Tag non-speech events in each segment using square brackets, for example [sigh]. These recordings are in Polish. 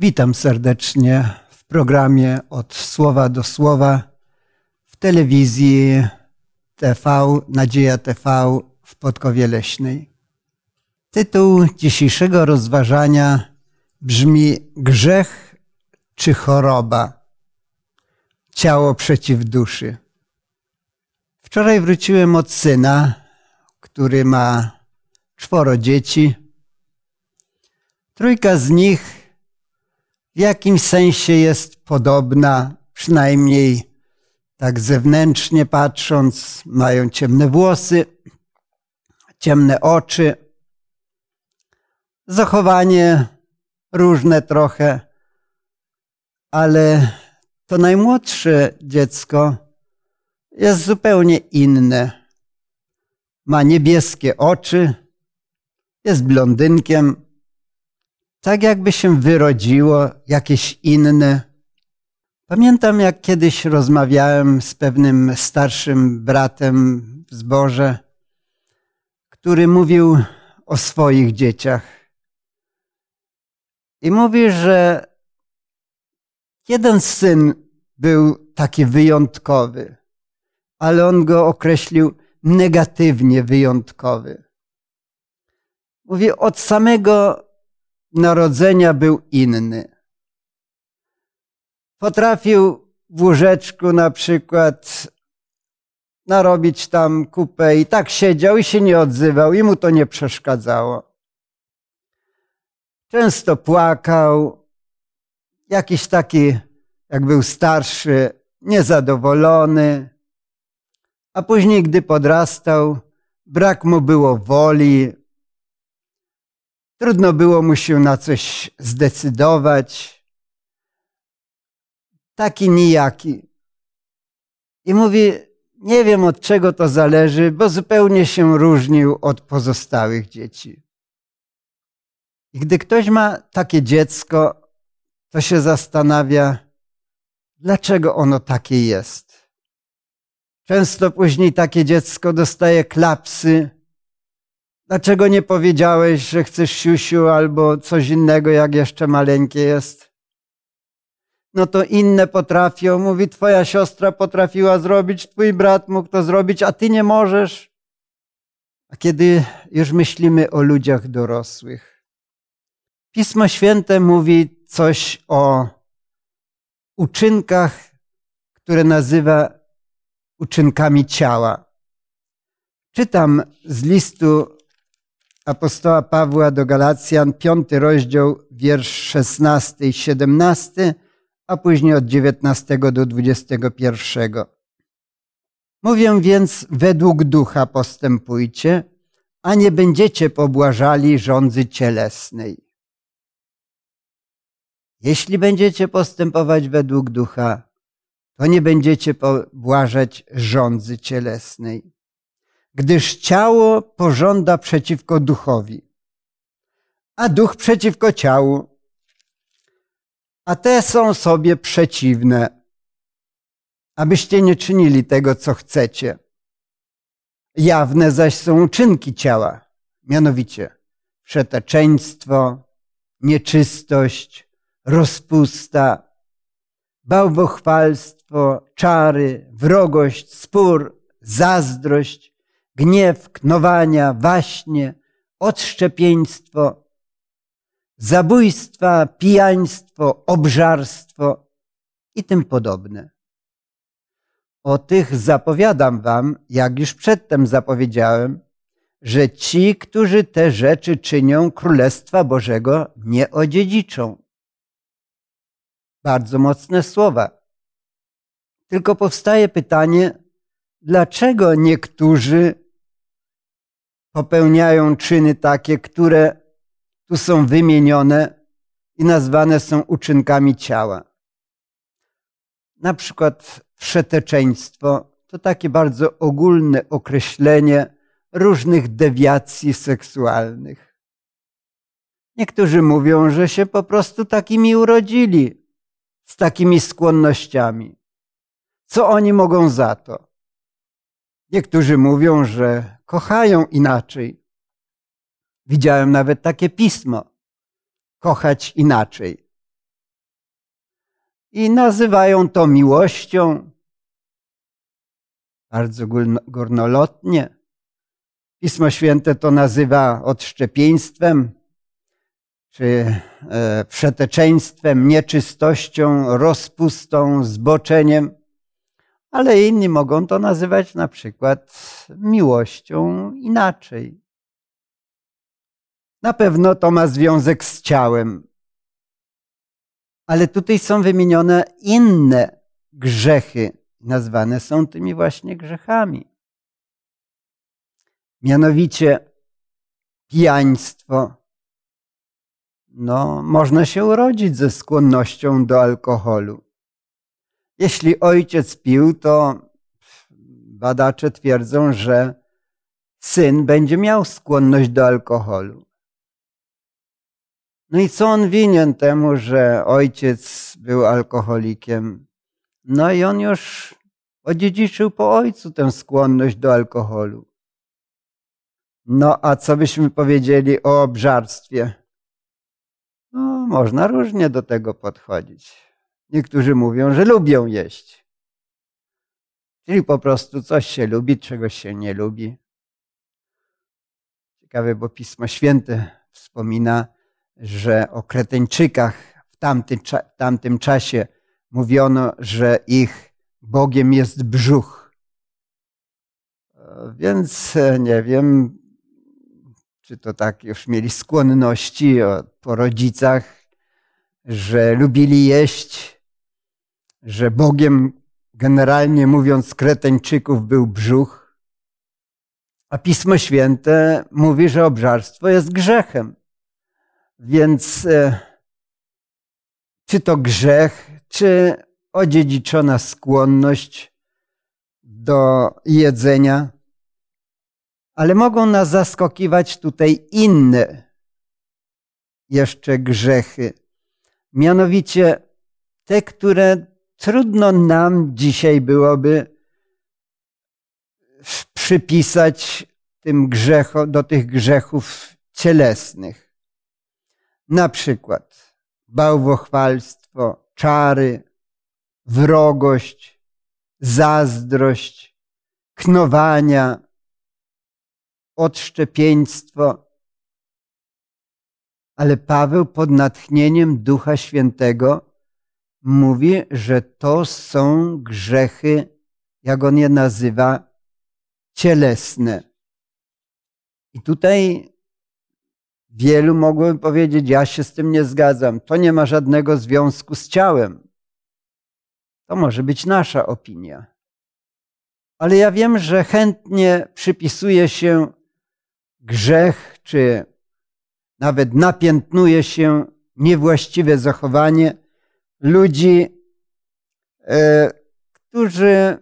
Witam serdecznie w programie Od Słowa do Słowa w telewizji TV, Nadzieja TV w Podkowie Leśnej. Tytuł dzisiejszego rozważania brzmi Grzech czy choroba? Ciało przeciw duszy. Wczoraj wróciłem od syna, który ma czworo dzieci. Trójka z nich w jakimś sensie jest podobna, przynajmniej tak zewnętrznie patrząc, mają ciemne włosy, ciemne oczy, zachowanie różne trochę, ale to najmłodsze dziecko jest zupełnie inne. Ma niebieskie oczy, jest blondynkiem, tak jakby się wyrodziło jakieś inne. Pamiętam, jak kiedyś rozmawiałem z pewnym starszym bratem w zborze, który mówił o swoich dzieciach. I mówi, że jeden syn był taki wyjątkowy, ale on go określił negatywnie wyjątkowy. Mówi, od samego narodzenia był inny. Potrafił w łóżeczku na przykład narobić tam kupę i tak siedział i się nie odzywał i mu to nie przeszkadzało. Często płakał, jakiś taki, jak był starszy, niezadowolony, a później, gdy podrastał, brak mu było woli, Trudno było mu się na coś zdecydować. Taki nijaki. I mówi, nie wiem od czego to zależy, bo zupełnie się różnił od pozostałych dzieci. I gdy ktoś ma takie dziecko, to się zastanawia, dlaczego ono takie jest. Często później takie dziecko dostaje klapsy, Dlaczego nie powiedziałeś, że chcesz siusiu albo coś innego, jak jeszcze maleńkie jest? No to inne potrafią. Mówi, twoja siostra potrafiła zrobić, twój brat mógł to zrobić, a ty nie możesz. A kiedy już myślimy o ludziach dorosłych, Pismo Święte mówi coś o uczynkach, które nazywa uczynkami ciała. Czytam z listu apostoła Pawła do Galacjan, piąty rozdział, wiersz 16 i 17, a później od 19 do 21. Mówię więc, według ducha postępujcie, a nie będziecie pobłażali rządzy cielesnej. Jeśli będziecie postępować według ducha, to nie będziecie pobłażać rządzy cielesnej gdyż ciało pożąda przeciwko duchowi, a duch przeciwko ciału, a te są sobie przeciwne, abyście nie czynili tego, co chcecie. Jawne zaś są uczynki ciała, mianowicie przeteczeństwo, nieczystość, rozpusta, bałwochwalstwo, czary, wrogość, spór, zazdrość, gniew, knowania, waśnie, odszczepieństwo, zabójstwa, pijaństwo, obżarstwo i tym podobne. O tych zapowiadam wam, jak już przedtem zapowiedziałem, że ci, którzy te rzeczy czynią, Królestwa Bożego nie odziedziczą. Bardzo mocne słowa. Tylko powstaje pytanie, dlaczego niektórzy popełniają czyny takie, które tu są wymienione i nazwane są uczynkami ciała. Na przykład wszeteczeństwo to takie bardzo ogólne określenie różnych dewiacji seksualnych. Niektórzy mówią, że się po prostu takimi urodzili, z takimi skłonnościami. Co oni mogą za to? Niektórzy mówią, że kochają inaczej. Widziałem nawet takie pismo. Kochać inaczej. i nazywają to miłością. Bardzo górnolotnie. Pismo Święte to nazywa odszczepieństwem, czy e, przeteczeństwem, nieczystością, rozpustą, zboczeniem, ale inni mogą to nazywać na przykład miłością inaczej. Na pewno to ma związek z ciałem, ale tutaj są wymienione inne grzechy, nazwane są tymi właśnie grzechami. Mianowicie pijaństwo. No, można się urodzić ze skłonnością do alkoholu. Jeśli ojciec pił, to badacze twierdzą, że syn będzie miał skłonność do alkoholu. No i co on winien temu, że ojciec był alkoholikiem? No i on już odziedziczył po ojcu tę skłonność do alkoholu. No a co byśmy powiedzieli o obżarstwie? No, można różnie do tego podchodzić. Niektórzy mówią, że lubią jeść. Czyli po prostu coś się lubi, czegoś się nie lubi. Ciekawe, bo Pismo Święte wspomina, że o Kreteńczykach w tamtym, w tamtym czasie mówiono, że ich Bogiem jest brzuch. Więc e, nie wiem, czy to tak już mieli skłonności po rodzicach, że lubili jeść, że Bogiem generalnie mówiąc Kreteńczyków był brzuch, a Pismo Święte mówi, że obżarstwo jest grzechem. Więc e, czy to grzech, czy odziedziczona skłonność do jedzenia, ale mogą nas zaskakiwać tutaj inne jeszcze grzechy. Mianowicie te, które trudno nam dzisiaj byłoby przypisać tym grzechom, do tych grzechów cielesnych. Na przykład bałwochwalstwo, czary, wrogość, zazdrość, knowania, odszczepieństwo. Ale Paweł pod natchnieniem Ducha Świętego mówi, że to są grzechy, jak on je nazywa, cielesne. I tutaj Wielu mogłoby powiedzieć, ja się z tym nie zgadzam. To nie ma żadnego związku z ciałem. To może być nasza opinia. Ale ja wiem, że chętnie przypisuje się grzech, czy nawet napiętnuje się niewłaściwe zachowanie ludzi, e, którzy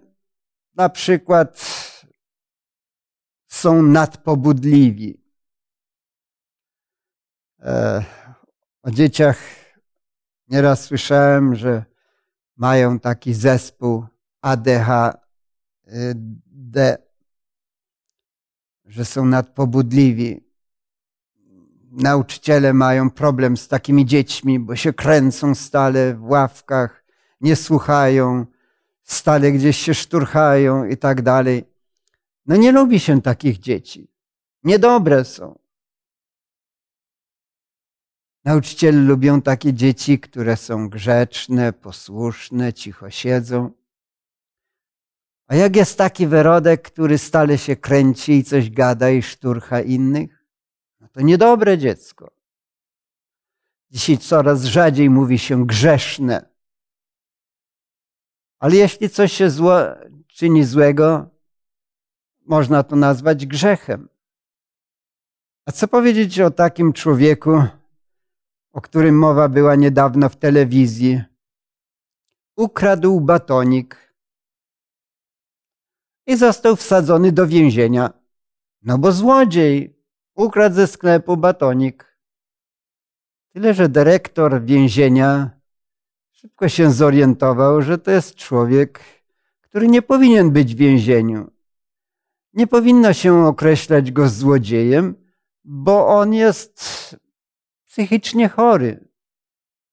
na przykład są nadpobudliwi E, o dzieciach nieraz słyszałem, że mają taki zespół ADHD, że są nadpobudliwi. Nauczyciele mają problem z takimi dziećmi, bo się kręcą stale w ławkach, nie słuchają, stale gdzieś się szturchają i tak dalej. No nie lubi się takich dzieci. Niedobre są. Nauczyciele lubią takie dzieci, które są grzeczne, posłuszne, cicho siedzą. A jak jest taki wyrodek, który stale się kręci i coś gada i szturcha innych? To niedobre dziecko. Dzisiaj coraz rzadziej mówi się grzeszne. Ale jeśli coś się zło, czyni złego, można to nazwać grzechem. A co powiedzieć o takim człowieku, o którym mowa była niedawno w telewizji. Ukradł batonik i został wsadzony do więzienia. No bo złodziej ukradł ze sklepu batonik. Tyle, że dyrektor więzienia szybko się zorientował, że to jest człowiek, który nie powinien być w więzieniu. Nie powinno się określać go złodziejem, bo on jest psychicznie chory.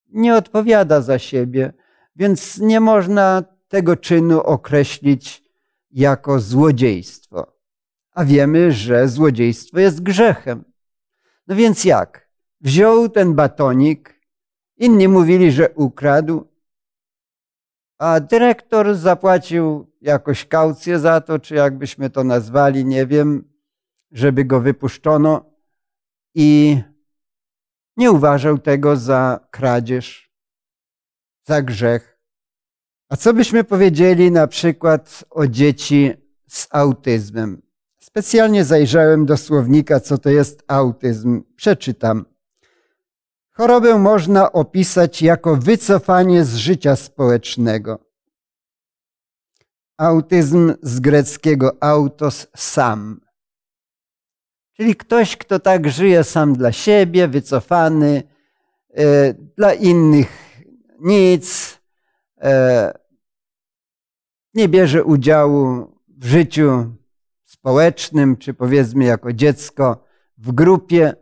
Nie odpowiada za siebie, Więc nie można tego czynu określić jako złodziejstwo. A wiemy, że złodziejstwo jest grzechem. No więc jak? Wziął ten batonik, inni mówili, że ukradł, a dyrektor zapłacił jakoś kaucję za to, czy jakbyśmy to nazwali, nie wiem, żeby go wypuszczono i nie uważał tego za kradzież, za grzech. A co byśmy powiedzieli na przykład o dzieci z autyzmem? Specjalnie zajrzałem do słownika, co to jest autyzm. Przeczytam. Chorobę można opisać jako wycofanie z życia społecznego. Autyzm z greckiego autos sam. Czyli ktoś, kto tak żyje sam dla siebie, wycofany, e, dla innych nic, e, nie bierze udziału w życiu społecznym, czy powiedzmy jako dziecko w grupie.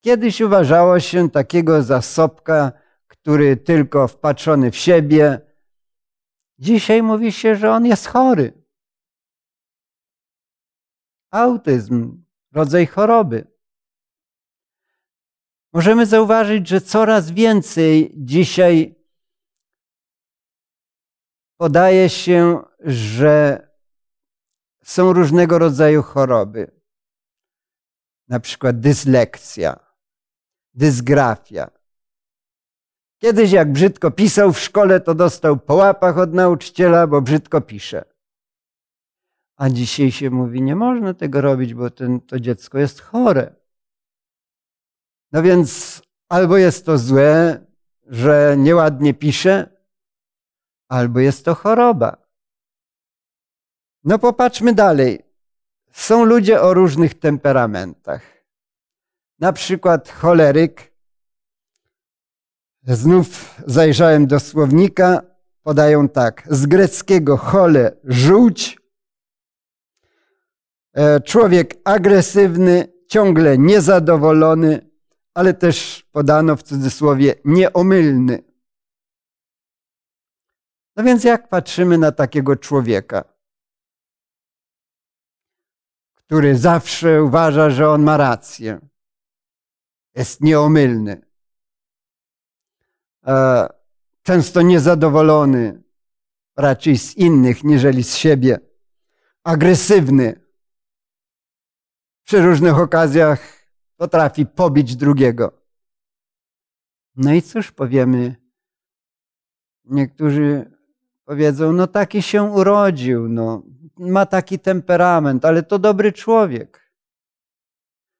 Kiedyś uważało się takiego zasobka, który tylko wpatrzony w siebie. Dzisiaj mówi się, że on jest chory. Autyzm, rodzaj choroby. Możemy zauważyć, że coraz więcej dzisiaj podaje się, że są różnego rodzaju choroby. Na przykład dyslekcja, dysgrafia. Kiedyś jak brzydko pisał w szkole, to dostał po łapach od nauczyciela, bo brzydko pisze. A dzisiaj się mówi, nie można tego robić, bo ten, to dziecko jest chore. No więc albo jest to złe, że nieładnie pisze, albo jest to choroba. No popatrzmy dalej. Są ludzie o różnych temperamentach. Na przykład choleryk. Znów zajrzałem do słownika. Podają tak. Z greckiego chole żółć. E, człowiek agresywny, ciągle niezadowolony, ale też podano w cudzysłowie nieomylny. No więc jak patrzymy na takiego człowieka, który zawsze uważa, że on ma rację, jest nieomylny, e, często niezadowolony raczej z innych niżeli z siebie, agresywny, przy różnych okazjach potrafi pobić drugiego. No i cóż powiemy? Niektórzy powiedzą, no taki się urodził, no, ma taki temperament, ale to dobry człowiek.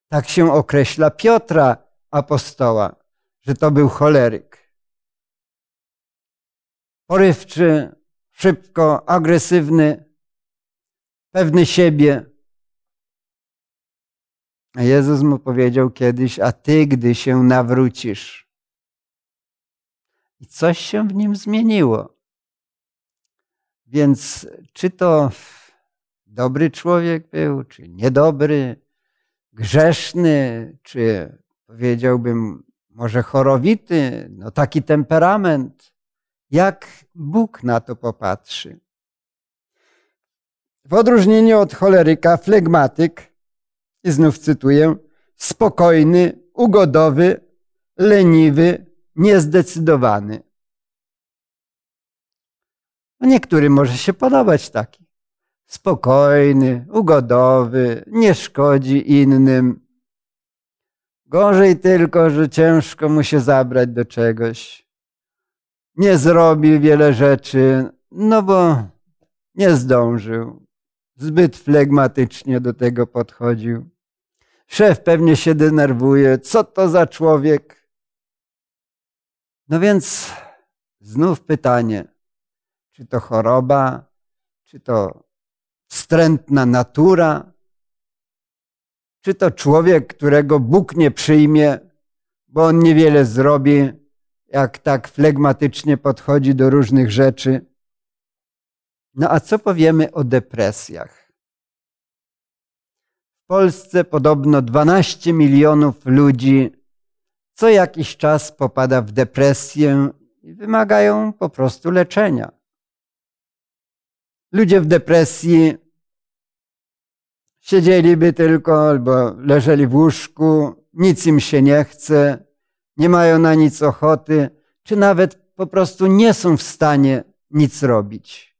Tak się określa Piotra apostoła, że to był choleryk. Porywczy, szybko, agresywny, pewny siebie. A Jezus mu powiedział kiedyś, a ty, gdy się nawrócisz. I coś się w nim zmieniło. Więc czy to dobry człowiek był, czy niedobry, grzeszny, czy powiedziałbym może chorowity, no taki temperament, jak Bóg na to popatrzy. W odróżnieniu od choleryka, flegmatyk i znów cytuję, spokojny, ugodowy, leniwy, niezdecydowany. No niektórym może się podobać taki. Spokojny, ugodowy, nie szkodzi innym. Gorzej tylko, że ciężko mu się zabrać do czegoś. Nie zrobi wiele rzeczy, no bo nie zdążył. Zbyt flegmatycznie do tego podchodził. Szef pewnie się denerwuje. Co to za człowiek? No więc znów pytanie, czy to choroba, czy to wstrętna natura, czy to człowiek, którego Bóg nie przyjmie, bo on niewiele zrobi, jak tak flegmatycznie podchodzi do różnych rzeczy. No a co powiemy o depresjach? W Polsce podobno 12 milionów ludzi co jakiś czas popada w depresję i wymagają po prostu leczenia. Ludzie w depresji siedzieliby tylko albo leżeli w łóżku, nic im się nie chce, nie mają na nic ochoty, czy nawet po prostu nie są w stanie nic robić.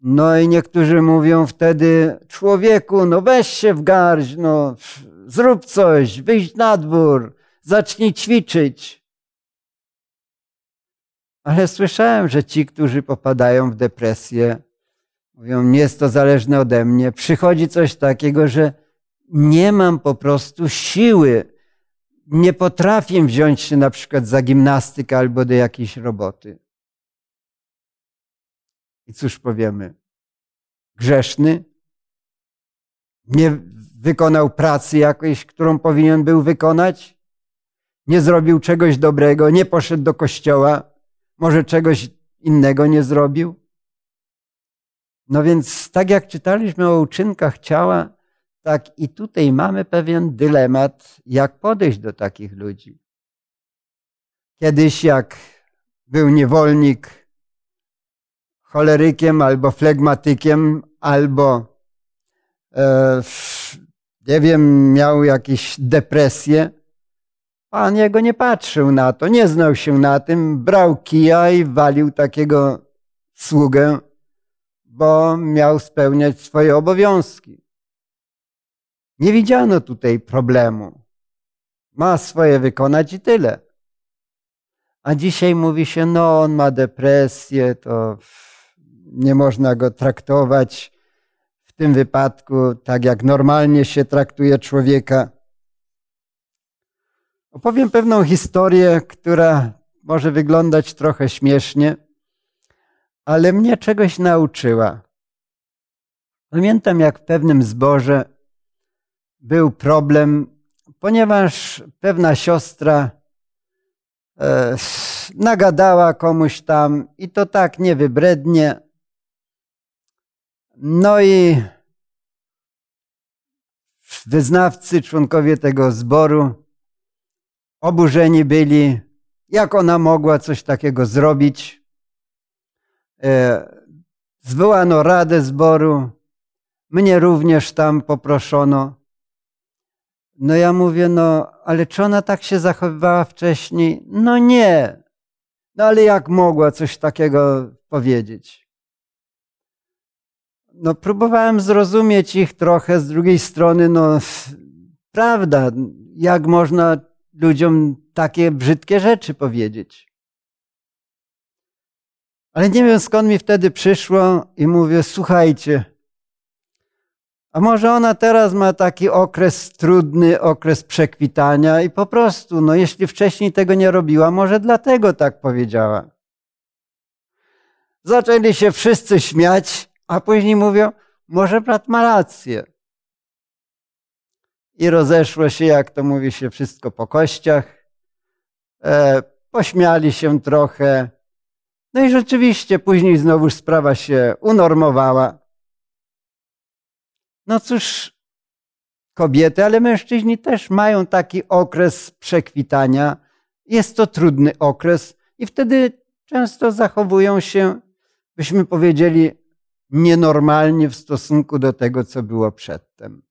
No i niektórzy mówią wtedy, człowieku, no weź się w garść, no zrób coś, wyjdź na dwór, zacznij ćwiczyć. Ale słyszałem, że ci, którzy popadają w depresję, mówią, nie jest to zależne ode mnie. Przychodzi coś takiego, że nie mam po prostu siły. Nie potrafię wziąć się na przykład za gimnastykę albo do jakiejś roboty. I cóż powiemy? Grzeszny? Nie wykonał pracy jakiejś, którą powinien był wykonać? Nie zrobił czegoś dobrego, nie poszedł do kościoła, może czegoś innego nie zrobił? No więc, tak jak czytaliśmy o uczynkach ciała, tak i tutaj mamy pewien dylemat, jak podejść do takich ludzi. Kiedyś, jak był niewolnik cholerykiem albo flegmatykiem, albo e, nie wiem, miał jakieś depresje, Pan jego nie patrzył na to, nie znał się na tym, brał kija i walił takiego sługę, bo miał spełniać swoje obowiązki. Nie widziano tutaj problemu. Ma swoje wykonać i tyle. A dzisiaj mówi się, no on ma depresję, to nie można go traktować w tym wypadku tak, jak normalnie się traktuje człowieka. Opowiem pewną historię, która może wyglądać trochę śmiesznie, ale mnie czegoś nauczyła. Pamiętam, jak w pewnym zborze był problem, ponieważ pewna siostra e, nagadała komuś tam i to tak niewybrednie. No i wyznawcy, członkowie tego zboru oburzeni byli, jak ona mogła coś takiego zrobić. E, zwołano radę zboru, mnie również tam poproszono. No ja mówię, no ale czy ona tak się zachowywała wcześniej? No nie. No ale jak mogła coś takiego powiedzieć? No próbowałem zrozumieć ich trochę, z drugiej strony, no prawda, jak można ludziom takie brzydkie rzeczy powiedzieć. Ale nie wiem skąd mi wtedy przyszło i mówię, słuchajcie, a może ona teraz ma taki okres trudny, okres przekwitania i po prostu, no jeśli wcześniej tego nie robiła, może dlatego tak powiedziała. Zaczęli się wszyscy śmiać, a później mówią, może brat ma rację i rozeszło się, jak to mówi się, wszystko po kościach. E, pośmiali się trochę. No i rzeczywiście później znowu sprawa się unormowała. No cóż, kobiety, ale mężczyźni też mają taki okres przekwitania. Jest to trudny okres i wtedy często zachowują się, byśmy powiedzieli, nienormalnie w stosunku do tego, co było przedtem.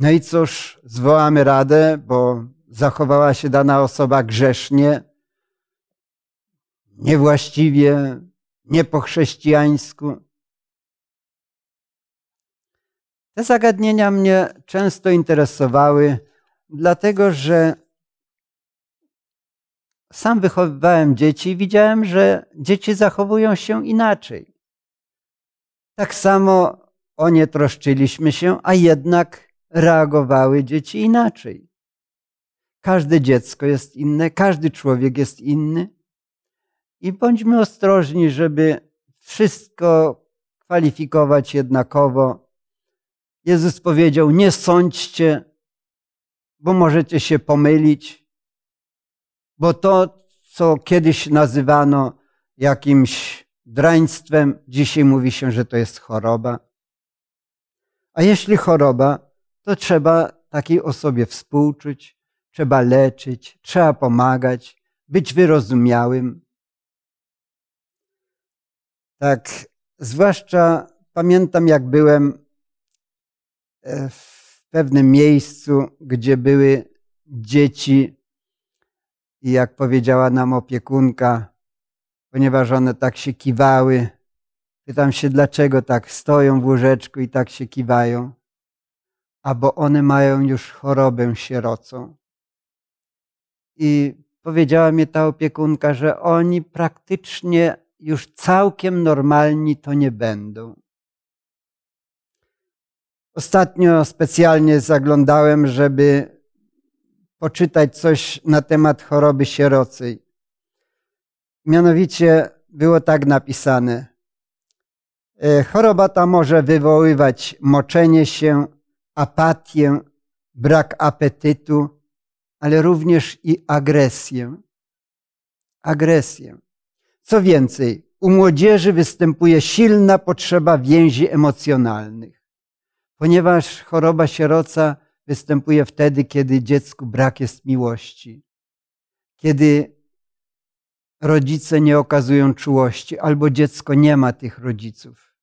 No i cóż, zwołamy radę, bo zachowała się dana osoba grzesznie, niewłaściwie, nie po chrześcijańsku. Te zagadnienia mnie często interesowały, dlatego że sam wychowywałem dzieci i widziałem, że dzieci zachowują się inaczej. Tak samo o nie troszczyliśmy się, a jednak reagowały dzieci inaczej. Każde dziecko jest inne, każdy człowiek jest inny. I bądźmy ostrożni, żeby wszystko kwalifikować jednakowo. Jezus powiedział: Nie sądźcie, bo możecie się pomylić, bo to, co kiedyś nazywano jakimś draństwem, dzisiaj mówi się, że to jest choroba. A jeśli choroba, to trzeba takiej osobie współczuć, trzeba leczyć, trzeba pomagać, być wyrozumiałym. Tak, zwłaszcza pamiętam, jak byłem e, w pewnym miejscu, gdzie były dzieci i jak powiedziała nam opiekunka, ponieważ one tak się kiwały, pytam się, dlaczego tak stoją w łóżeczku i tak się kiwają. A bo one mają już chorobę sierocą. I powiedziała mi ta opiekunka, że oni praktycznie już całkiem normalni to nie będą. Ostatnio specjalnie zaglądałem, żeby poczytać coś na temat choroby sierocej. Mianowicie było tak napisane. E, choroba ta może wywoływać moczenie się, apatię, brak apetytu, ale również i agresję. Agresję. Co więcej, u młodzieży występuje silna potrzeba więzi emocjonalnych, ponieważ choroba sieroca występuje wtedy, kiedy dziecku brak jest miłości, kiedy rodzice nie okazują czułości, albo dziecko nie ma tych rodziców.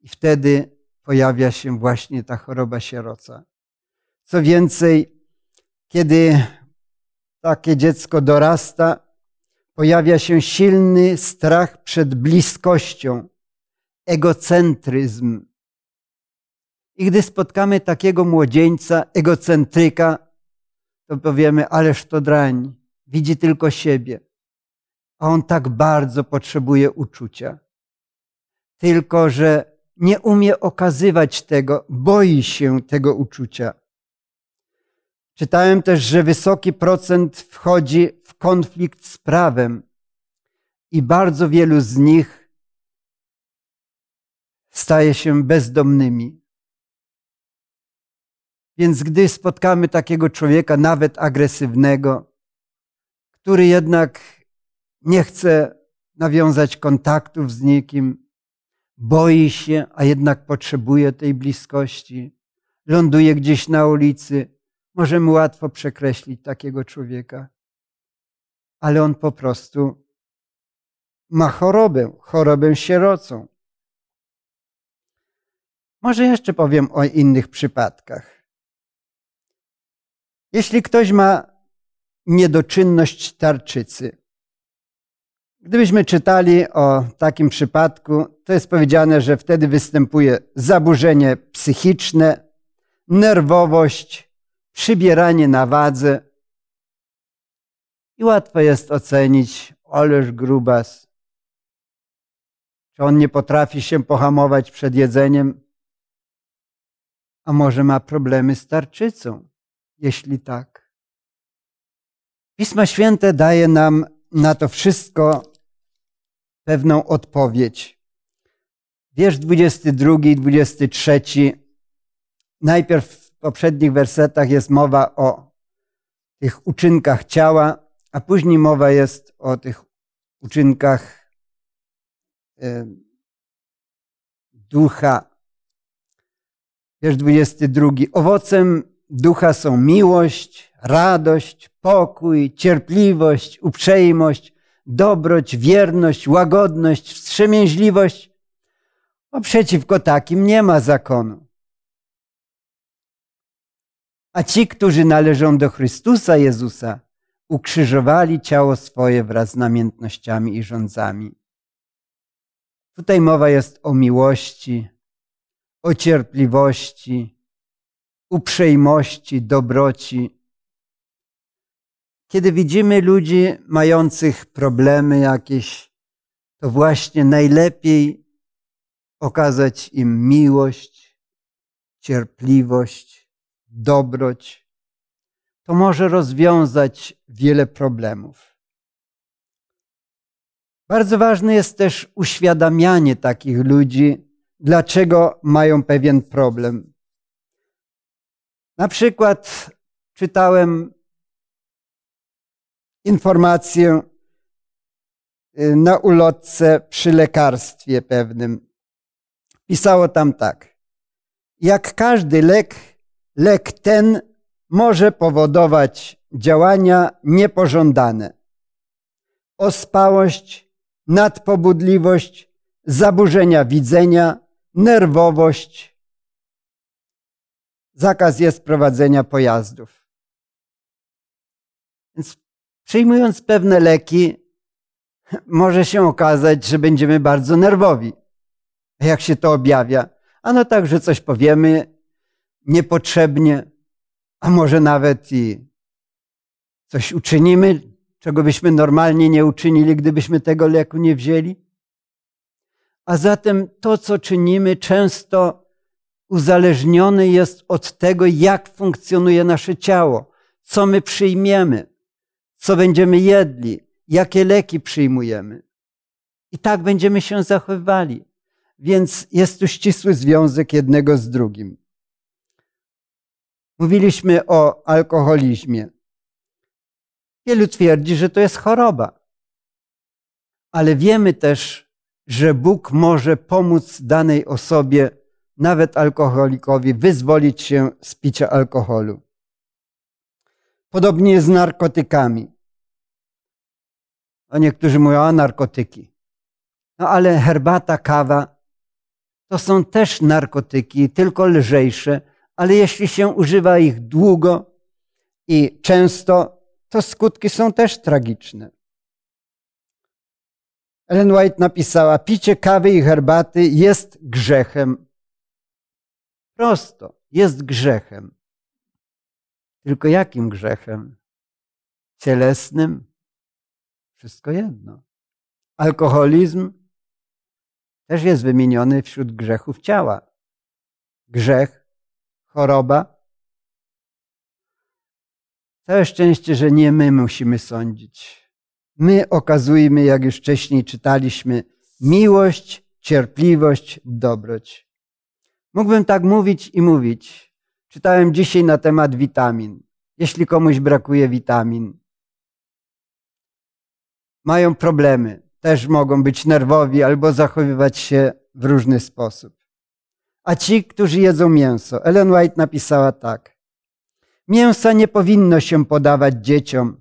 I wtedy pojawia się właśnie ta choroba sieroca. Co więcej, kiedy takie dziecko dorasta, pojawia się silny strach przed bliskością, egocentryzm. I gdy spotkamy takiego młodzieńca, egocentryka, to powiemy, ależ to drań, widzi tylko siebie. A on tak bardzo potrzebuje uczucia. Tylko, że nie umie okazywać tego, boi się tego uczucia. Czytałem też, że wysoki procent wchodzi w konflikt z prawem i bardzo wielu z nich staje się bezdomnymi. Więc gdy spotkamy takiego człowieka, nawet agresywnego, który jednak nie chce nawiązać kontaktów z nikim, boi się, a jednak potrzebuje tej bliskości, ląduje gdzieś na ulicy, możemy łatwo przekreślić takiego człowieka. Ale on po prostu ma chorobę, chorobę sierocą. Może jeszcze powiem o innych przypadkach. Jeśli ktoś ma niedoczynność tarczycy, gdybyśmy czytali o takim przypadku, to jest powiedziane, że wtedy występuje zaburzenie psychiczne, nerwowość, przybieranie na wadze. I łatwo jest ocenić, ależ grubas. Czy on nie potrafi się pohamować przed jedzeniem? A może ma problemy z tarczycą? Jeśli tak. Pismo Święte daje nam na to wszystko pewną odpowiedź. Wiersz 22 i 23. Najpierw poprzednich wersetach jest mowa o tych uczynkach ciała, a później mowa jest o tych uczynkach ducha. Wiersz 22. Owocem ducha są miłość, radość, pokój, cierpliwość, uprzejmość, dobroć, wierność, łagodność, wstrzemięźliwość. A przeciwko takim nie ma zakonu. A ci, którzy należą do Chrystusa Jezusa, ukrzyżowali ciało swoje wraz z namiętnościami i rządzami. Tutaj mowa jest o miłości, o cierpliwości, uprzejmości, dobroci. Kiedy widzimy ludzi mających problemy jakieś, to właśnie najlepiej okazać im miłość, cierpliwość, dobroć, to może rozwiązać wiele problemów. Bardzo ważne jest też uświadamianie takich ludzi, dlaczego mają pewien problem. Na przykład czytałem informację y, na ulotce przy lekarstwie pewnym. Pisało tam tak. Jak każdy lek Lek ten może powodować działania niepożądane. Ospałość, nadpobudliwość, zaburzenia widzenia, nerwowość. Zakaz jest prowadzenia pojazdów. Przyjmując pewne leki, może się okazać, że będziemy bardzo nerwowi. Jak się to objawia? Ano tak, że coś powiemy niepotrzebnie, a może nawet i coś uczynimy, czego byśmy normalnie nie uczynili, gdybyśmy tego leku nie wzięli. A zatem to, co czynimy, często uzależnione jest od tego, jak funkcjonuje nasze ciało, co my przyjmiemy, co będziemy jedli, jakie leki przyjmujemy. I tak będziemy się zachowywali. Więc jest tu ścisły związek jednego z drugim. Mówiliśmy o alkoholizmie. Wielu twierdzi, że to jest choroba. Ale wiemy też, że Bóg może pomóc danej osobie, nawet alkoholikowi, wyzwolić się z picia alkoholu. Podobnie jest z narkotykami. A niektórzy mówią, a narkotyki. No ale herbata, kawa to są też narkotyki, tylko lżejsze, ale jeśli się używa ich długo i często, to skutki są też tragiczne. Ellen White napisała: Picie kawy i herbaty jest grzechem. Prosto, jest grzechem. Tylko jakim grzechem? Cielesnym? Wszystko jedno. Alkoholizm też jest wymieniony wśród grzechów ciała. Grzech, choroba. Całe szczęście, że nie my musimy sądzić. My okazujmy, jak już wcześniej czytaliśmy, miłość, cierpliwość, dobroć. Mógłbym tak mówić i mówić. Czytałem dzisiaj na temat witamin. Jeśli komuś brakuje witamin, mają problemy, też mogą być nerwowi albo zachowywać się w różny sposób. A ci, którzy jedzą mięso, Ellen White napisała tak. Mięsa nie powinno się podawać dzieciom.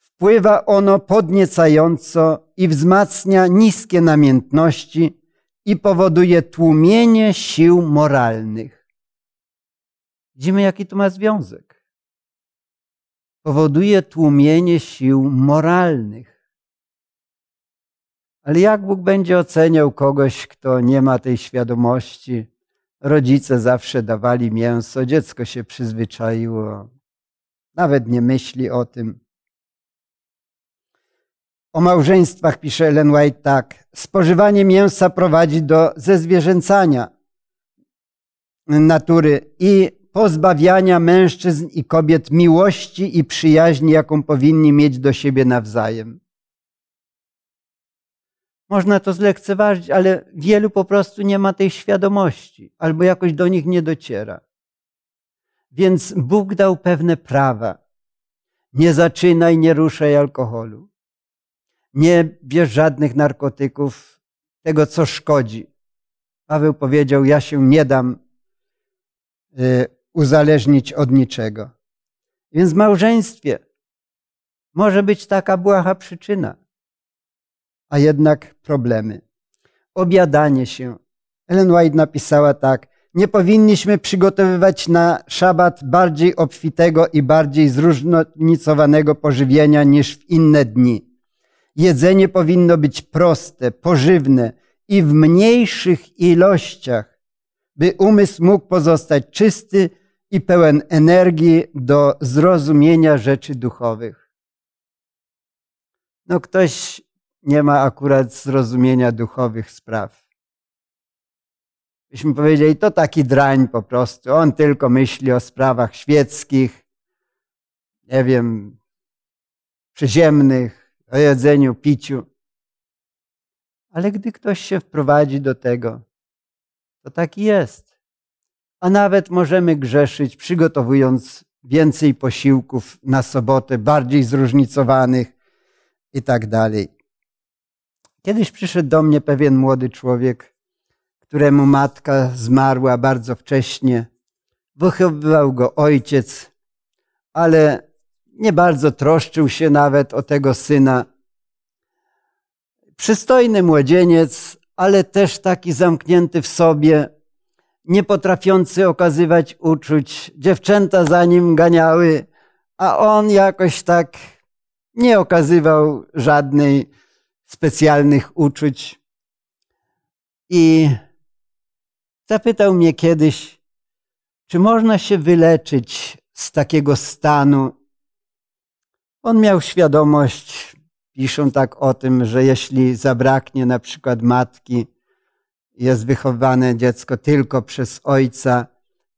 Wpływa ono podniecająco i wzmacnia niskie namiętności i powoduje tłumienie sił moralnych. Widzimy, jaki to ma związek. Powoduje tłumienie sił moralnych. Ale jak Bóg będzie oceniał kogoś, kto nie ma tej świadomości? Rodzice zawsze dawali mięso, dziecko się przyzwyczaiło, nawet nie myśli o tym. O małżeństwach pisze Ellen White tak. Spożywanie mięsa prowadzi do zezwierzęcania natury i pozbawiania mężczyzn i kobiet miłości i przyjaźni, jaką powinni mieć do siebie nawzajem. Można to zlekceważyć, ale wielu po prostu nie ma tej świadomości albo jakoś do nich nie dociera. Więc Bóg dał pewne prawa. Nie zaczynaj, nie ruszaj alkoholu. Nie bierz żadnych narkotyków, tego co szkodzi. Paweł powiedział: Ja się nie dam y, uzależnić od niczego. Więc w małżeństwie może być taka błaha przyczyna a jednak problemy. Obiadanie się. Ellen White napisała tak. Nie powinniśmy przygotowywać na szabat bardziej obfitego i bardziej zróżnicowanego pożywienia niż w inne dni. Jedzenie powinno być proste, pożywne i w mniejszych ilościach, by umysł mógł pozostać czysty i pełen energii do zrozumienia rzeczy duchowych. No ktoś nie ma akurat zrozumienia duchowych spraw. Byśmy powiedzieli, to taki drań po prostu. On tylko myśli o sprawach świeckich, nie wiem, przyziemnych, o jedzeniu, piciu. Ale gdy ktoś się wprowadzi do tego, to taki jest. A nawet możemy grzeszyć, przygotowując więcej posiłków na sobotę, bardziej zróżnicowanych i tak dalej. Kiedyś przyszedł do mnie pewien młody człowiek, któremu matka zmarła bardzo wcześnie. Wychowywał go ojciec, ale nie bardzo troszczył się nawet o tego syna. Przystojny młodzieniec, ale też taki zamknięty w sobie, nie potrafiący okazywać uczuć. Dziewczęta za nim ganiały, a on jakoś tak nie okazywał żadnej specjalnych uczuć. I zapytał mnie kiedyś, czy można się wyleczyć z takiego stanu. On miał świadomość, piszą tak o tym, że jeśli zabraknie na przykład matki, jest wychowane dziecko tylko przez ojca,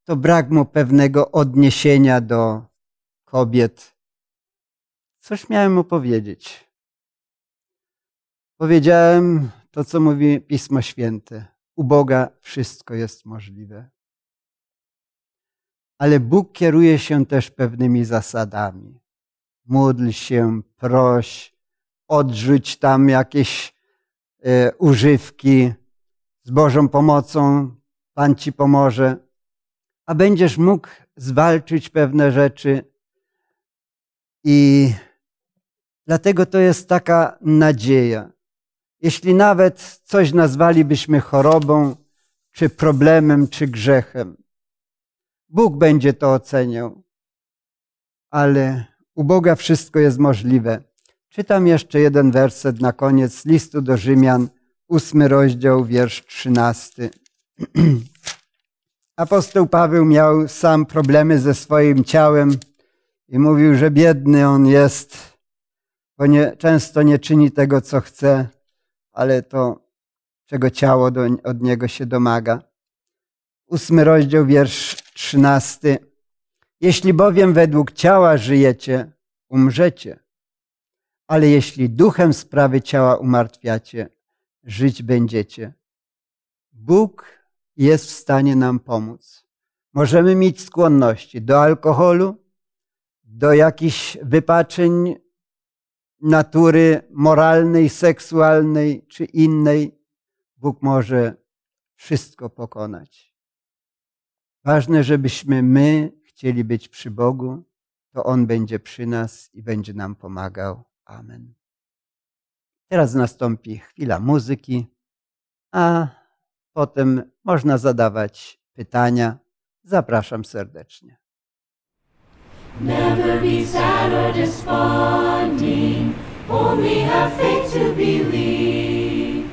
to brak mu pewnego odniesienia do kobiet. Coś miałem mu powiedzieć. Powiedziałem to, co mówi Pismo Święte. U Boga wszystko jest możliwe. Ale Bóg kieruje się też pewnymi zasadami. Módl się, proś, odrzuć tam jakieś e, używki. Z Bożą pomocą Pan ci pomoże, a będziesz mógł zwalczyć pewne rzeczy. I dlatego to jest taka nadzieja. Jeśli nawet coś nazwalibyśmy chorobą, czy problemem, czy grzechem, Bóg będzie to oceniał. Ale u Boga wszystko jest możliwe. Czytam jeszcze jeden werset na koniec listu do Rzymian, ósmy rozdział, wiersz trzynasty. [clears throat] Apostoł Paweł miał sam problemy ze swoim ciałem i mówił, że biedny on jest, bo nie, często nie czyni tego, co chce, ale to, czego ciało do, od niego się domaga. Ósmy rozdział, wiersz trzynasty. Jeśli bowiem według ciała żyjecie, umrzecie. Ale jeśli duchem sprawy ciała umartwiacie, żyć będziecie. Bóg jest w stanie nam pomóc. Możemy mieć skłonności do alkoholu, do jakichś wypaczeń natury moralnej, seksualnej czy innej. Bóg może wszystko pokonać. Ważne, żebyśmy my chcieli być przy Bogu, to On będzie przy nas i będzie nam pomagał. Amen. Teraz nastąpi chwila muzyki, a potem można zadawać pytania. Zapraszam serdecznie. Never be sad or desponding, only have faith to believe.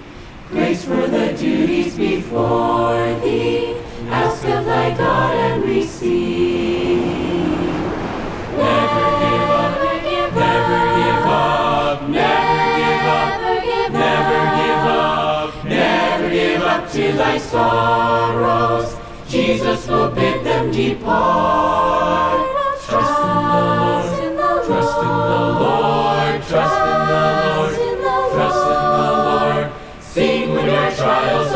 Grace for the duties before thee, ask of thy God and receive. Never give up, never give up, never give up, never give up, never give up to thy sorrows. Jesus will bid them depart. The Lord, trust in the Lord, trust in the Lord. Sing when your trials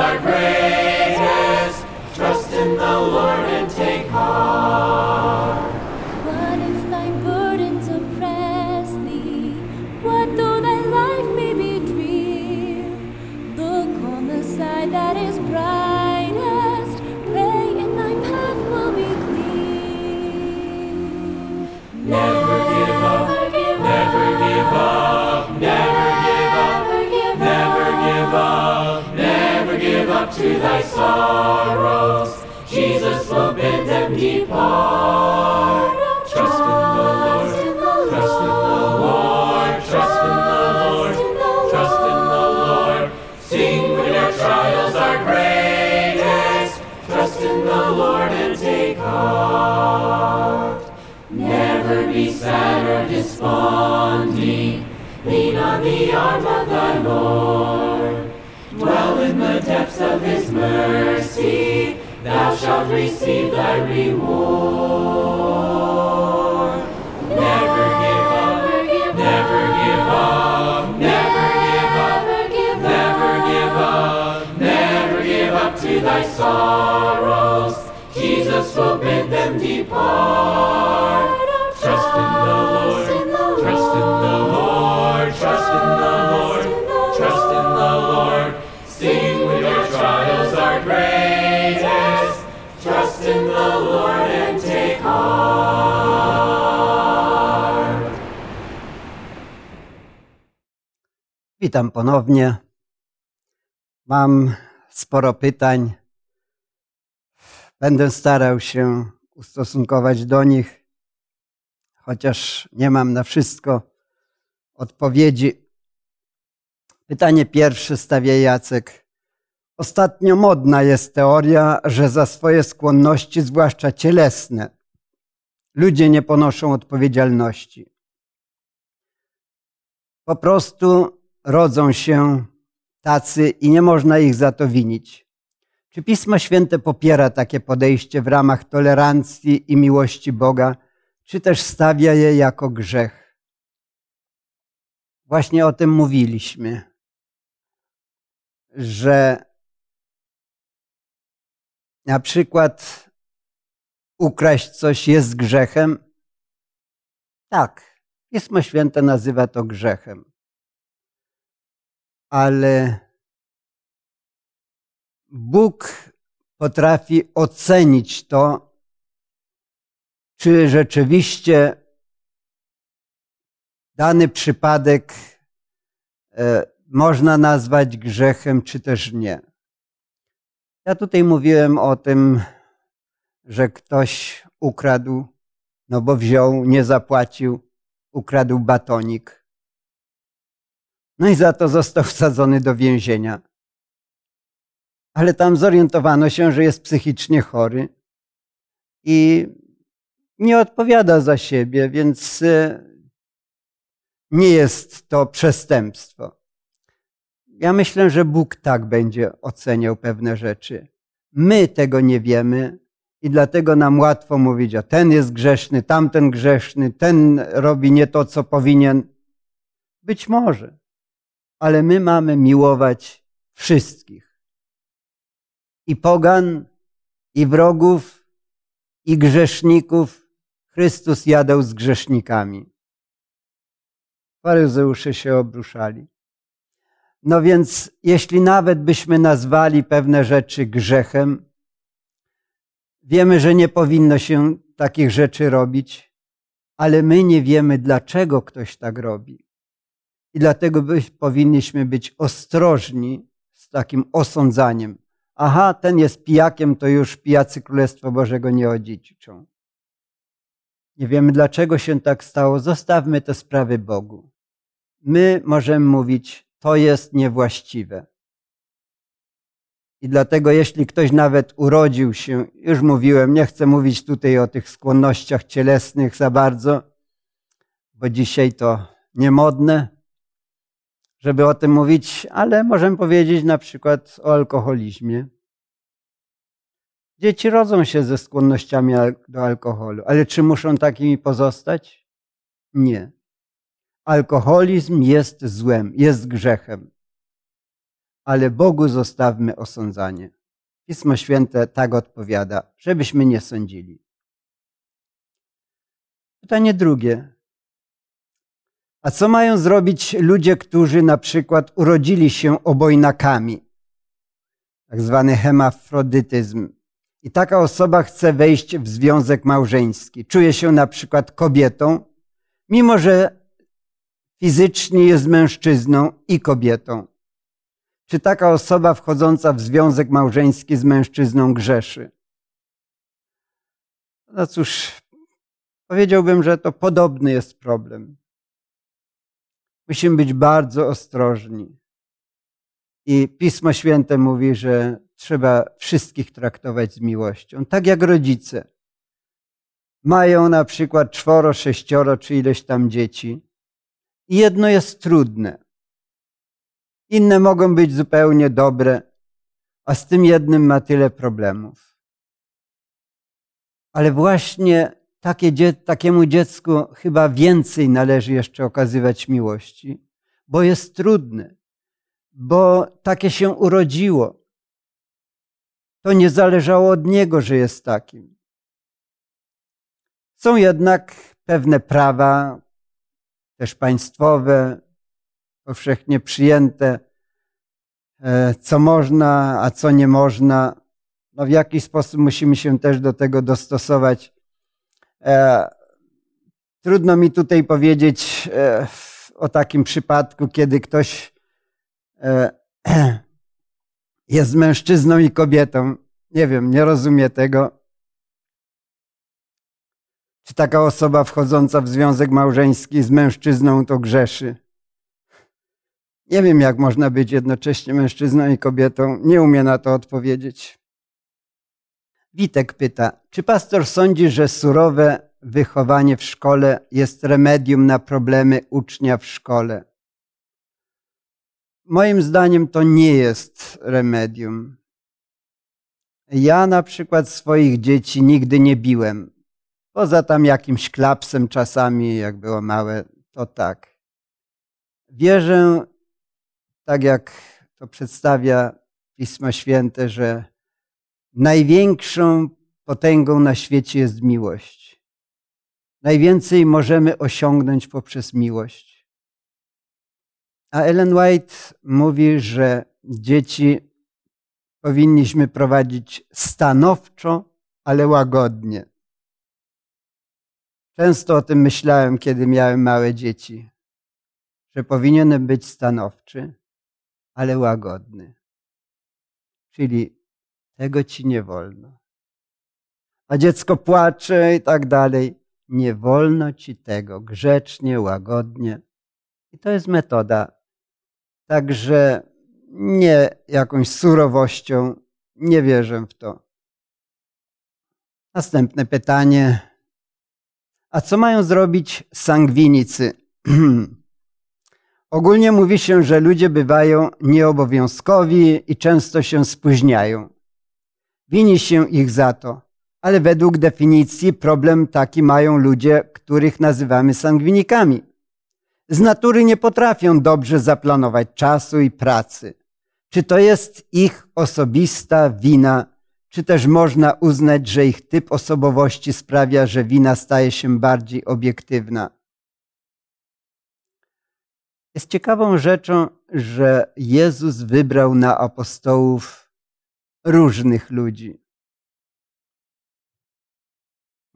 ponownie. Mam sporo pytań. Będę starał się ustosunkować do nich, chociaż nie mam na wszystko odpowiedzi. Pytanie pierwsze stawia Jacek. Ostatnio modna jest teoria, że za swoje skłonności, zwłaszcza cielesne, ludzie nie ponoszą odpowiedzialności. Po prostu rodzą się tacy i nie można ich za to winić. Czy Pismo Święte popiera takie podejście w ramach tolerancji i miłości Boga, czy też stawia je jako grzech? Właśnie o tym mówiliśmy, że na przykład ukraść coś jest grzechem? Tak, Pismo Święte nazywa to grzechem. Ale Bóg potrafi ocenić to, czy rzeczywiście dany przypadek e, można nazwać grzechem, czy też nie. Ja tutaj mówiłem o tym, że ktoś ukradł, no bo wziął, nie zapłacił, ukradł batonik. No i za to został wsadzony do więzienia. Ale tam zorientowano się, że jest psychicznie chory i nie odpowiada za siebie, więc e, nie jest to przestępstwo. Ja myślę, że Bóg tak będzie oceniał pewne rzeczy. My tego nie wiemy i dlatego nam łatwo mówić, a ten jest grzeszny, tamten grzeszny, ten robi nie to, co powinien. Być może, ale my mamy miłować wszystkich. I pogan, i wrogów, i grzeszników. Chrystus jadał z grzesznikami. Faryzeusze się obruszali. No więc, jeśli nawet byśmy nazwali pewne rzeczy grzechem, wiemy, że nie powinno się takich rzeczy robić, ale my nie wiemy, dlaczego ktoś tak robi. I dlatego powinniśmy być ostrożni z takim osądzaniem. Aha, ten jest pijakiem, to już pijacy Królestwo Bożego nie odziedziczą. Nie wiemy, dlaczego się tak stało. Zostawmy te sprawy Bogu. My możemy mówić, to jest niewłaściwe. I dlatego, jeśli ktoś nawet urodził się, już mówiłem, nie chcę mówić tutaj o tych skłonnościach cielesnych za bardzo, bo dzisiaj to niemodne, żeby o tym mówić, ale możemy powiedzieć na przykład o alkoholizmie. Dzieci rodzą się ze skłonnościami do alkoholu, ale czy muszą takimi pozostać? Nie. Alkoholizm jest złem, jest grzechem. Ale Bogu zostawmy osądzanie. Pismo Święte tak odpowiada, żebyśmy nie sądzili. Pytanie drugie. A co mają zrobić ludzie, którzy na przykład urodzili się obojnakami? Tak zwany hemafrodytyzm. I taka osoba chce wejść w związek małżeński. Czuje się na przykład kobietą, mimo że fizycznie jest mężczyzną i kobietą. Czy taka osoba wchodząca w związek małżeński z mężczyzną grzeszy? No cóż, powiedziałbym, że to podobny jest problem. Musimy być bardzo ostrożni. I Pismo Święte mówi, że trzeba wszystkich traktować z miłością, tak jak rodzice. Mają na przykład czworo, sześcioro czy ileś tam dzieci i jedno jest trudne. Inne mogą być zupełnie dobre, a z tym jednym ma tyle problemów. Ale właśnie takie, takiemu dziecku chyba więcej należy jeszcze okazywać miłości, bo jest trudne, bo takie się urodziło. To nie zależało od niego, że jest takim. Są jednak pewne prawa, też państwowe, powszechnie przyjęte, e, co można, a co nie można. No w jakiś sposób musimy się też do tego dostosować. E, trudno mi tutaj powiedzieć e, o takim przypadku, kiedy ktoś e, [clears throat] jest mężczyzną i kobietą. Nie wiem, nie rozumie tego. Czy taka osoba wchodząca w związek małżeński z mężczyzną to grzeszy? Nie wiem, jak można być jednocześnie mężczyzną i kobietą. Nie umie na to odpowiedzieć. Witek pyta, czy pastor sądzi, że surowe wychowanie w szkole jest remedium na problemy ucznia w szkole? Moim zdaniem to nie jest remedium. Ja na przykład swoich dzieci nigdy nie biłem. Poza tam jakimś klapsem czasami, jak było małe, to tak. Wierzę, tak jak to przedstawia Pismo Święte, że największą potęgą na świecie jest miłość. Najwięcej możemy osiągnąć poprzez miłość. A Ellen White mówi, że dzieci powinniśmy prowadzić stanowczo, ale łagodnie. Często o tym myślałem, kiedy miałem małe dzieci, że powinienem być stanowczy, ale łagodny. Czyli tego ci nie wolno. A dziecko płacze i tak dalej. Nie wolno ci tego grzecznie, łagodnie. I to jest metoda. Także nie jakąś surowością, nie wierzę w to. Następne pytanie. A co mają zrobić sangwinicy? [clears throat] Ogólnie mówi się, że ludzie bywają nieobowiązkowi i często się spóźniają. Wini się ich za to, ale według definicji problem taki mają ludzie, których nazywamy sangwinikami. Z natury nie potrafią dobrze zaplanować czasu i pracy. Czy to jest ich osobista wina, czy też można uznać, że ich typ osobowości sprawia, że wina staje się bardziej obiektywna? Jest ciekawą rzeczą, że Jezus wybrał na apostołów różnych ludzi.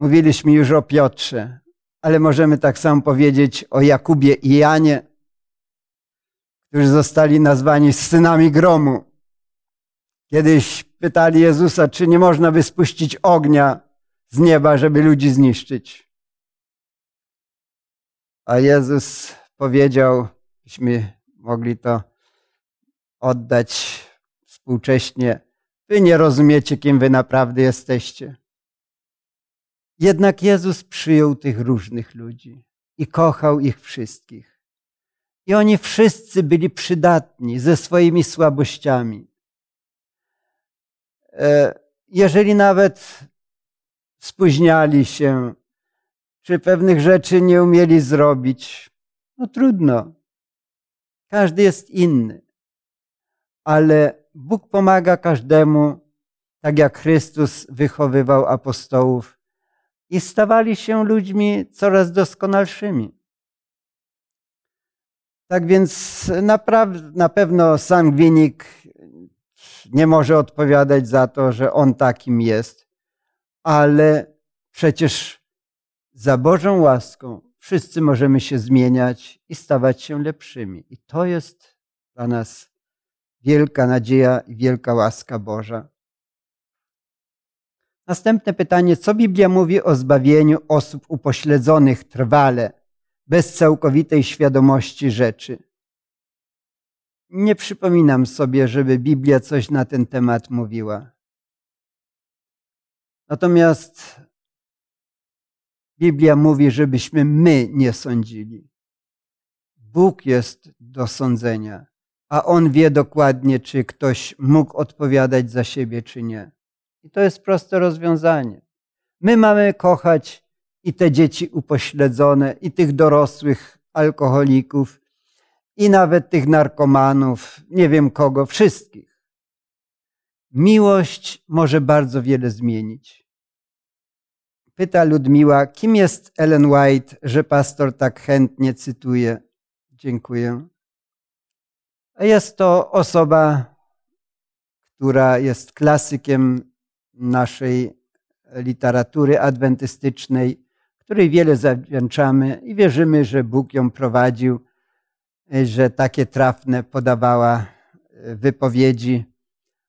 Mówiliśmy już o Piotrze, ale możemy tak samo powiedzieć o Jakubie i Janie, którzy zostali nazwani synami gromu. Kiedyś pytali Jezusa, czy nie można by spuścić ognia z nieba, żeby ludzi zniszczyć. A Jezus powiedział, byśmy mogli to oddać współcześnie, wy nie rozumiecie, kim wy naprawdę jesteście. Jednak Jezus przyjął tych różnych ludzi i kochał ich wszystkich. I oni wszyscy byli przydatni ze swoimi słabościami. E, jeżeli nawet spóźniali się, czy pewnych rzeczy nie umieli zrobić, no trudno. Każdy jest inny. Ale Bóg pomaga każdemu, tak jak Chrystus wychowywał apostołów i stawali się ludźmi coraz doskonalszymi. Tak więc na pewno sangwinik nie może odpowiadać za to, że on takim jest, ale przecież za Bożą łaską wszyscy możemy się zmieniać i stawać się lepszymi. I to jest dla nas wielka nadzieja i wielka łaska Boża. Następne pytanie: co Biblia mówi o zbawieniu osób upośledzonych trwale, bez całkowitej świadomości rzeczy? Nie przypominam sobie, żeby Biblia coś na ten temat mówiła. Natomiast Biblia mówi, żebyśmy my nie sądzili. Bóg jest do sądzenia, a On wie dokładnie, czy ktoś mógł odpowiadać za siebie, czy nie. I to jest proste rozwiązanie. My mamy kochać i te dzieci upośledzone, i tych dorosłych alkoholików, i nawet tych narkomanów, nie wiem kogo, wszystkich. Miłość może bardzo wiele zmienić. Pyta Ludmiła, kim jest Ellen White, że pastor tak chętnie cytuje? Dziękuję. Jest to osoba, która jest klasykiem naszej literatury adwentystycznej, której wiele zawdzięczamy i wierzymy, że Bóg ją prowadził że takie trafne podawała wypowiedzi.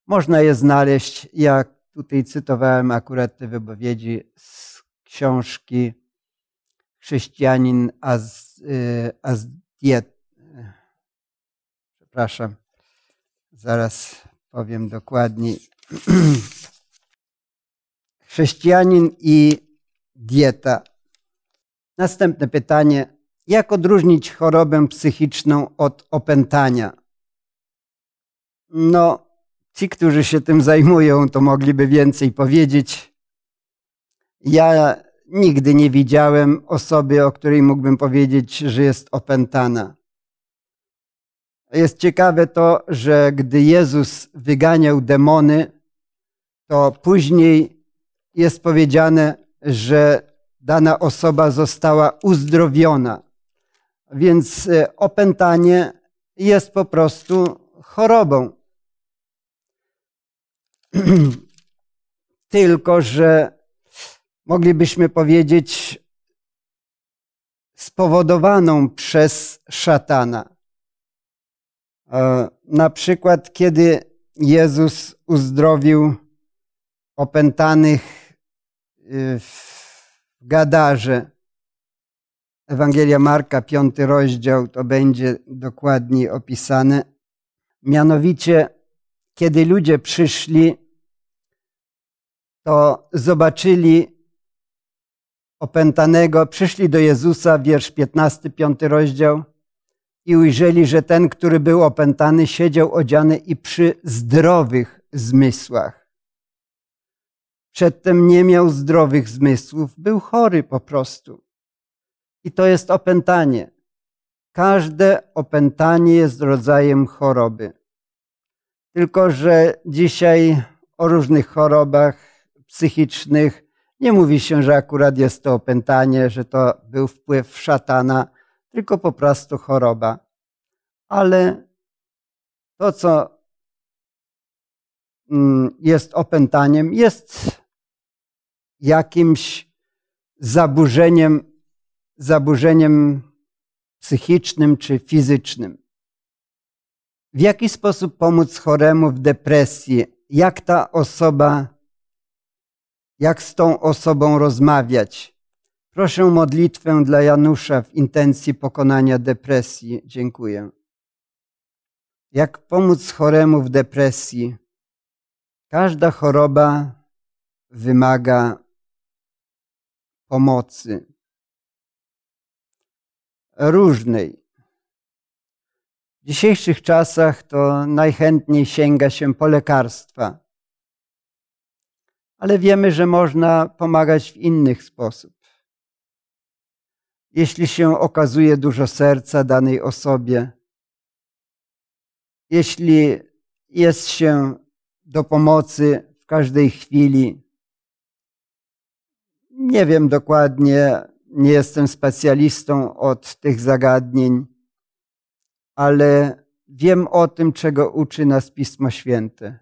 Można je znaleźć, jak tutaj cytowałem akurat te wypowiedzi z książki Chrześcijanin y, Azdiet. Przepraszam, zaraz powiem dokładniej. [clears throat] Chrześcijanin i dieta. Następne pytanie. Jak odróżnić chorobę psychiczną od opętania? No, ci, którzy się tym zajmują, to mogliby więcej powiedzieć. Ja nigdy nie widziałem osoby, o której mógłbym powiedzieć, że jest opętana. Jest ciekawe to, że gdy Jezus wyganiał demony, to później jest powiedziane, że dana osoba została uzdrowiona. Więc e, opętanie jest po prostu chorobą. [clears throat] Tylko, że moglibyśmy powiedzieć spowodowaną przez szatana. E, na przykład, kiedy Jezus uzdrowił opętanych y, w Gadarze, Ewangelia Marka, piąty rozdział, to będzie dokładnie opisane. Mianowicie, kiedy ludzie przyszli, to zobaczyli opętanego, przyszli do Jezusa, wiersz 15, piąty rozdział, i ujrzeli, że ten, który był opętany, siedział odziany i przy zdrowych zmysłach. Przedtem nie miał zdrowych zmysłów, był chory po prostu. I to jest opętanie. Każde opętanie jest rodzajem choroby. Tylko, że dzisiaj o różnych chorobach psychicznych nie mówi się, że akurat jest to opętanie, że to był wpływ szatana, tylko po prostu choroba. Ale to, co mm, jest opętaniem, jest jakimś zaburzeniem, zaburzeniem psychicznym czy fizycznym. W jaki sposób pomóc choremu w depresji? Jak ta osoba, jak z tą osobą rozmawiać? Proszę modlitwę dla Janusza w intencji pokonania depresji. Dziękuję. Jak pomóc choremu w depresji? Każda choroba wymaga pomocy różnej. W dzisiejszych czasach to najchętniej sięga się po lekarstwa, ale wiemy, że można pomagać w innych sposób. Jeśli się okazuje dużo serca danej osobie, jeśli jest się do pomocy w każdej chwili, nie wiem dokładnie, nie jestem specjalistą od tych zagadnień, ale wiem o tym, czego uczy nas Pismo Święte.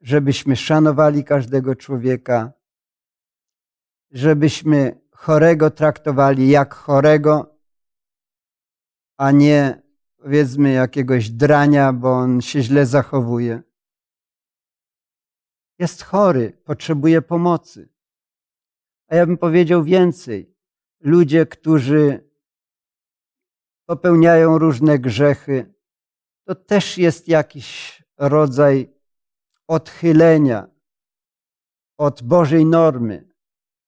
Żebyśmy szanowali każdego człowieka, żebyśmy chorego traktowali jak chorego, a nie powiedzmy jakiegoś drania, bo on się źle zachowuje. Jest chory, potrzebuje pomocy. A ja bym powiedział więcej. Ludzie, którzy popełniają różne grzechy, to też jest jakiś rodzaj odchylenia od Bożej normy.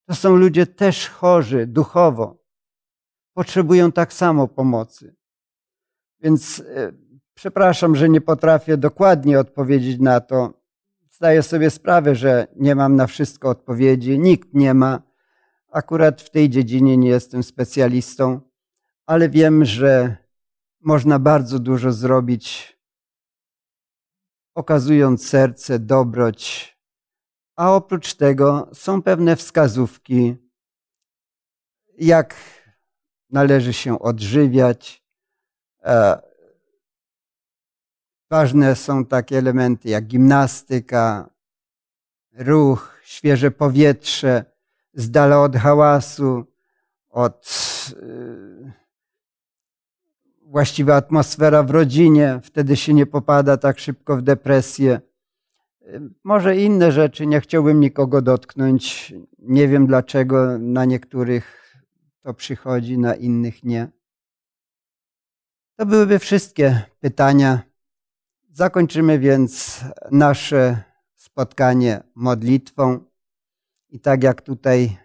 To są ludzie też chorzy duchowo. Potrzebują tak samo pomocy. Więc e, przepraszam, że nie potrafię dokładnie odpowiedzieć na to. Zdaję sobie sprawę, że nie mam na wszystko odpowiedzi. Nikt nie ma. Akurat w tej dziedzinie nie jestem specjalistą, ale wiem, że można bardzo dużo zrobić, okazując serce, dobroć. A oprócz tego są pewne wskazówki, jak należy się odżywiać. E, ważne są takie elementy jak gimnastyka, ruch, świeże powietrze z dala od hałasu, od y, właściwa atmosfera w rodzinie, wtedy się nie popada tak szybko w depresję. Może inne rzeczy, nie chciałbym nikogo dotknąć. Nie wiem dlaczego na niektórych to przychodzi, na innych nie. To byłyby wszystkie pytania. Zakończymy więc nasze spotkanie modlitwą. I tak jak tutaj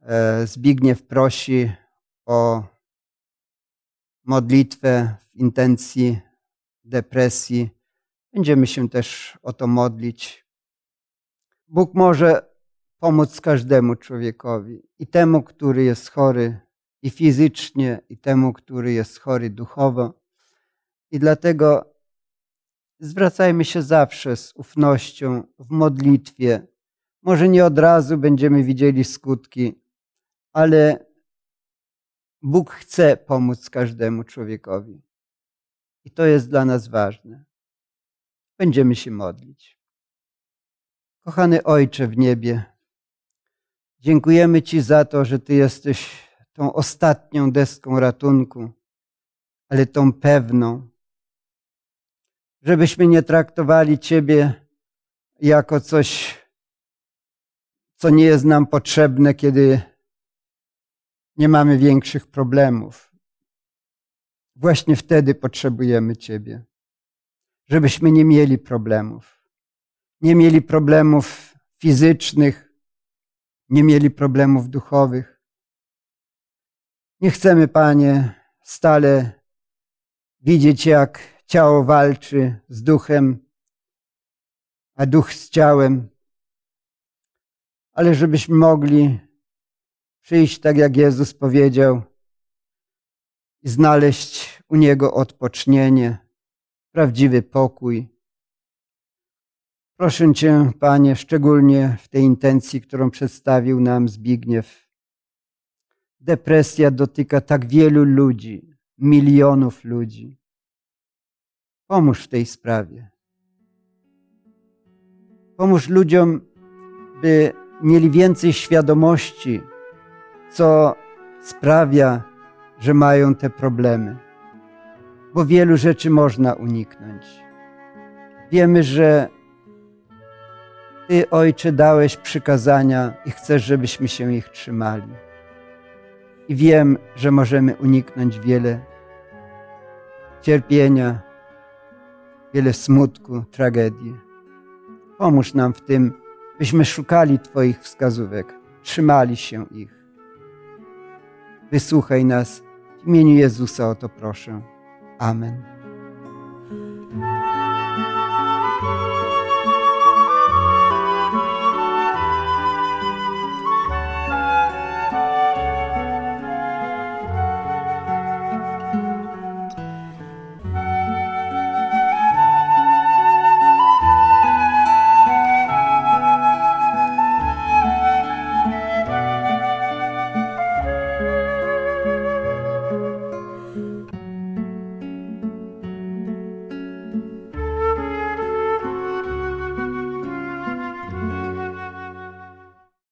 e, Zbigniew prosi o modlitwę w intencji depresji, będziemy się też o to modlić. Bóg może pomóc każdemu człowiekowi i temu, który jest chory i fizycznie, i temu, który jest chory duchowo. I dlatego zwracajmy się zawsze z ufnością w modlitwie. Może nie od razu będziemy widzieli skutki, ale Bóg chce pomóc każdemu człowiekowi. I to jest dla nas ważne. Będziemy się modlić. Kochany Ojcze w niebie, dziękujemy Ci za to, że Ty jesteś tą ostatnią deską ratunku, ale tą pewną, żebyśmy nie traktowali Ciebie jako coś, co nie jest nam potrzebne, kiedy nie mamy większych problemów. Właśnie wtedy potrzebujemy Ciebie, żebyśmy nie mieli problemów. Nie mieli problemów fizycznych, nie mieli problemów duchowych. Nie chcemy, Panie, stale widzieć, jak ciało walczy z duchem, a duch z ciałem, ale żebyśmy mogli przyjść tak, jak Jezus powiedział, i znaleźć u Niego odpocznienie, prawdziwy pokój. Proszę Cię, Panie, szczególnie w tej intencji, którą przedstawił nam Zbigniew. Depresja dotyka tak wielu ludzi, milionów ludzi. Pomóż w tej sprawie. Pomóż ludziom, by mieli więcej świadomości, co sprawia, że mają te problemy. Bo wielu rzeczy można uniknąć. Wiemy, że Ty, Ojcze, dałeś przykazania i chcesz, żebyśmy się ich trzymali. I wiem, że możemy uniknąć wiele cierpienia, wiele smutku, tragedii. Pomóż nam w tym, byśmy szukali Twoich wskazówek, trzymali się ich. Wysłuchaj nas. W imieniu Jezusa o to proszę. Amen.